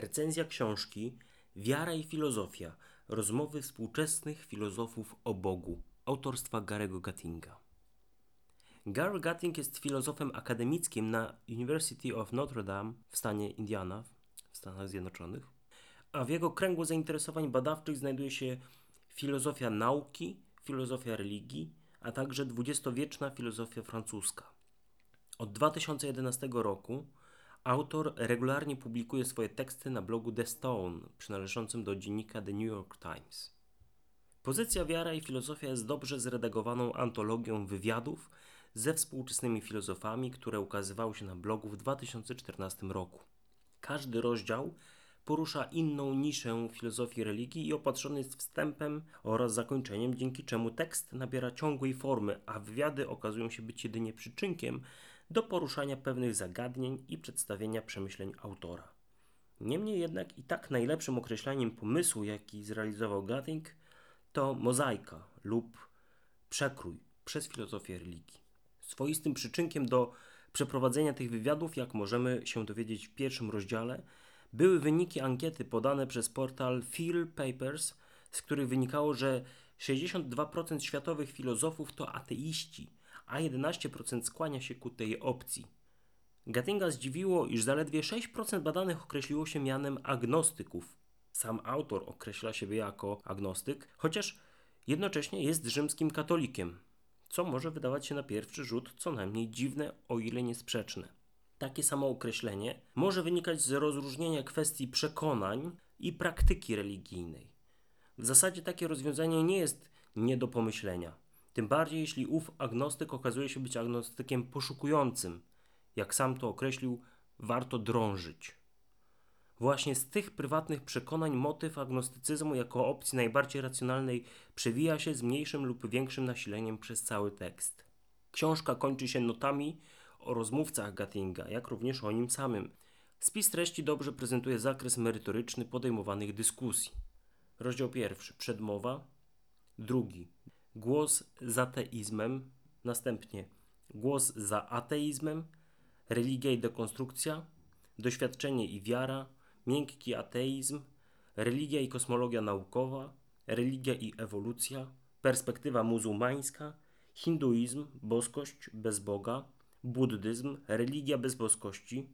Recenzja książki Wiara i filozofia. Rozmowy współczesnych filozofów o Bogu. Autorstwa Garego Gattinga. Gary Gatting jest filozofem akademickim na University of Notre Dame w stanie Indiana w Stanach Zjednoczonych, a w jego kręgu zainteresowań badawczych znajduje się filozofia nauki, filozofia religii, a także dwudziestowieczna filozofia francuska. Od 2011 roku Autor regularnie publikuje swoje teksty na blogu The Stone, przynależącym do dziennika The New York Times. Pozycja Wiara i filozofia jest dobrze zredagowaną antologią wywiadów ze współczesnymi filozofami, które ukazywały się na blogu w 2014 roku. Każdy rozdział porusza inną niszę filozofii religii i opatrzony jest wstępem oraz zakończeniem, dzięki czemu tekst nabiera ciągłej formy, a wywiady okazują się być jedynie przyczynkiem do poruszania pewnych zagadnień i przedstawienia przemyśleń autora. Niemniej jednak i tak najlepszym określeniem pomysłu, jaki zrealizował Gatting, to mozaika lub przekrój przez filozofię religii. Swoistym przyczynkiem do przeprowadzenia tych wywiadów, jak możemy się dowiedzieć w pierwszym rozdziale, były wyniki ankiety podane przez portal Phil Papers, z których wynikało, że 62% światowych filozofów to ateiści, a 11% skłania się ku tej opcji. Gattinga zdziwiło, iż zaledwie 6% badanych określiło się mianem agnostyków. Sam autor określa siebie jako agnostyk, chociaż jednocześnie jest rzymskim katolikiem, co może wydawać się na pierwszy rzut co najmniej dziwne, o ile niesprzeczne. Takie samo określenie może wynikać z rozróżnienia kwestii przekonań i praktyki religijnej. W zasadzie takie rozwiązanie nie jest nie do pomyślenia. Tym bardziej jeśli ów agnostyk okazuje się być agnostykiem poszukującym. Jak sam to określił, warto drążyć. Właśnie z tych prywatnych przekonań motyw agnostycyzmu jako opcji najbardziej racjonalnej przewija się z mniejszym lub większym nasileniem przez cały tekst. Książka kończy się notami o rozmówcach Gattinga, jak również o nim samym. Spis treści dobrze prezentuje zakres merytoryczny podejmowanych dyskusji. Rozdział pierwszy przedmowa, drugi głos za teizmem, następnie głos za ateizmem, religia i dekonstrukcja, doświadczenie i wiara, miękki ateizm, religia i kosmologia naukowa, religia i ewolucja, perspektywa muzułmańska, hinduizm, boskość bez Boga, buddyzm, religia bez boskości,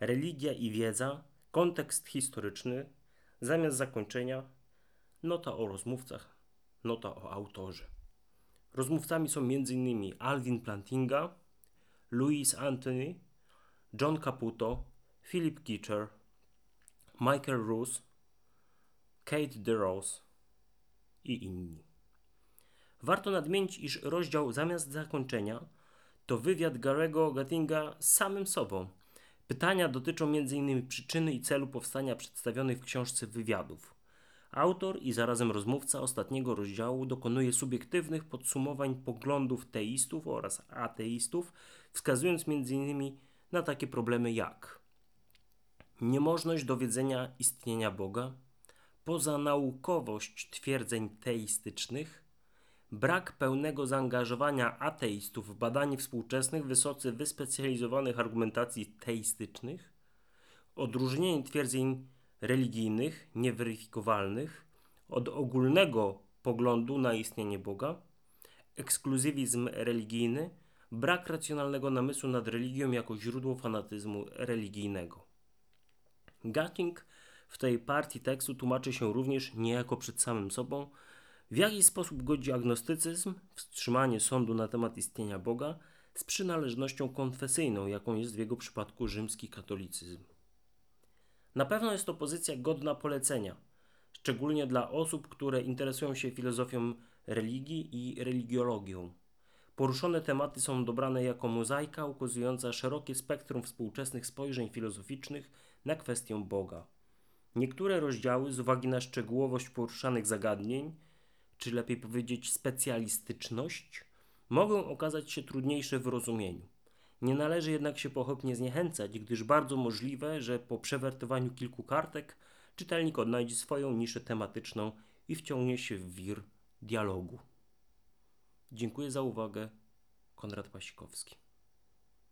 religia i wiedza, kontekst historyczny, zamiast zakończenia, nota o rozmówcach, nota o autorze. Rozmówcami są m.in. Alvin Plantinga, Louis Anthony, John Caputo, Philip Kitcher, Michael Roos, Kate DeRose i inni. Warto nadmienić, iż rozdział zamiast zakończenia to wywiad Garego Gattinga z samym sobą. Pytania dotyczą m.in. przyczyny i celu powstania przedstawionych w książce wywiadów. Autor i zarazem rozmówca ostatniego rozdziału dokonuje subiektywnych podsumowań poglądów teistów oraz ateistów, wskazując m.in. na takie problemy jak niemożność dowiedzenia istnienia Boga, pozanaukowość twierdzeń teistycznych, brak pełnego zaangażowania ateistów w badanie współczesnych, wysoce wyspecjalizowanych argumentacji teistycznych, odróżnienie twierdzeń religijnych, nieweryfikowalnych od ogólnego poglądu na istnienie Boga, ekskluzywizm religijny, brak racjonalnego namysłu nad religią jako źródło fanatyzmu religijnego. Gatting w tej partii tekstu tłumaczy się również niejako przed samym sobą, w jaki sposób godzi agnostycyzm, wstrzymanie sądu na temat istnienia Boga, z przynależnością konfesyjną, jaką jest w jego przypadku rzymski katolicyzm. Na pewno jest to pozycja godna polecenia, szczególnie dla osób, które interesują się filozofią religii i religiologią. Poruszone tematy są dobrane jako mozaika ukazująca szerokie spektrum współczesnych spojrzeń filozoficznych na kwestię Boga. Niektóre rozdziały, z uwagi na szczegółowość poruszanych zagadnień, czy lepiej powiedzieć specjalistyczność, mogą okazać się trudniejsze w rozumieniu. Nie należy jednak się pochopnie zniechęcać, gdyż bardzo możliwe, że po przewertowaniu kilku kartek czytelnik odnajdzie swoją niszę tematyczną i wciągnie się w wir dialogu. Dziękuję za uwagę. Konrad Pasikowski.